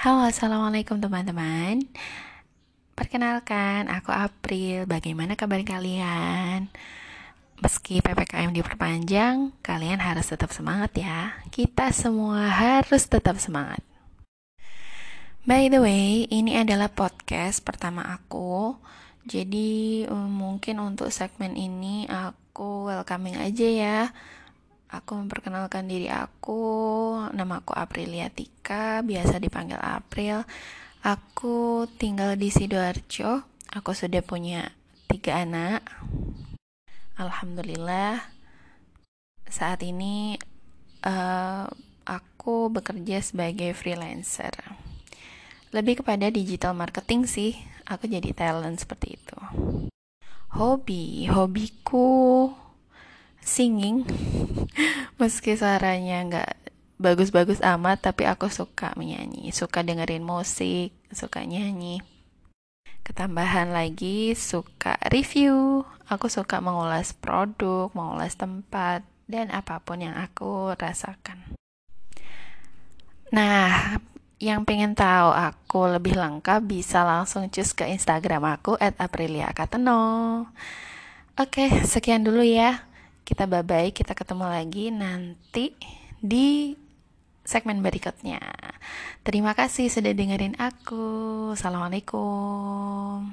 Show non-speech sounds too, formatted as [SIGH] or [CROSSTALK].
Halo, assalamualaikum teman-teman. Perkenalkan, aku April. Bagaimana kabar kalian? Meski PPKM diperpanjang, kalian harus tetap semangat ya. Kita semua harus tetap semangat. By the way, ini adalah podcast pertama aku. Jadi, um, mungkin untuk segmen ini aku welcoming aja ya Aku memperkenalkan diri aku, nama aku Aprilia Tika, biasa dipanggil April. Aku tinggal di Sidoarjo. Aku sudah punya tiga anak. Alhamdulillah. Saat ini uh, aku bekerja sebagai freelancer. Lebih kepada digital marketing sih. Aku jadi talent seperti itu. Hobi, hobiku singing. [LAUGHS] Meski suaranya nggak bagus-bagus amat tapi aku suka menyanyi. Suka dengerin musik suka nyanyi. Ketambahan lagi suka review. Aku suka mengulas produk mengulas tempat dan apa pun yang aku rasakan. Nah yang pengen tahu aku lebih lengkap bisa langsung cus ke Instagram aku at Aprilia. Oke, sekian dulu ya kita bye-bye, kita ketemu lagi nanti di segmen berikutnya. Terima kasih sudah dengerin aku. Assalamualaikum.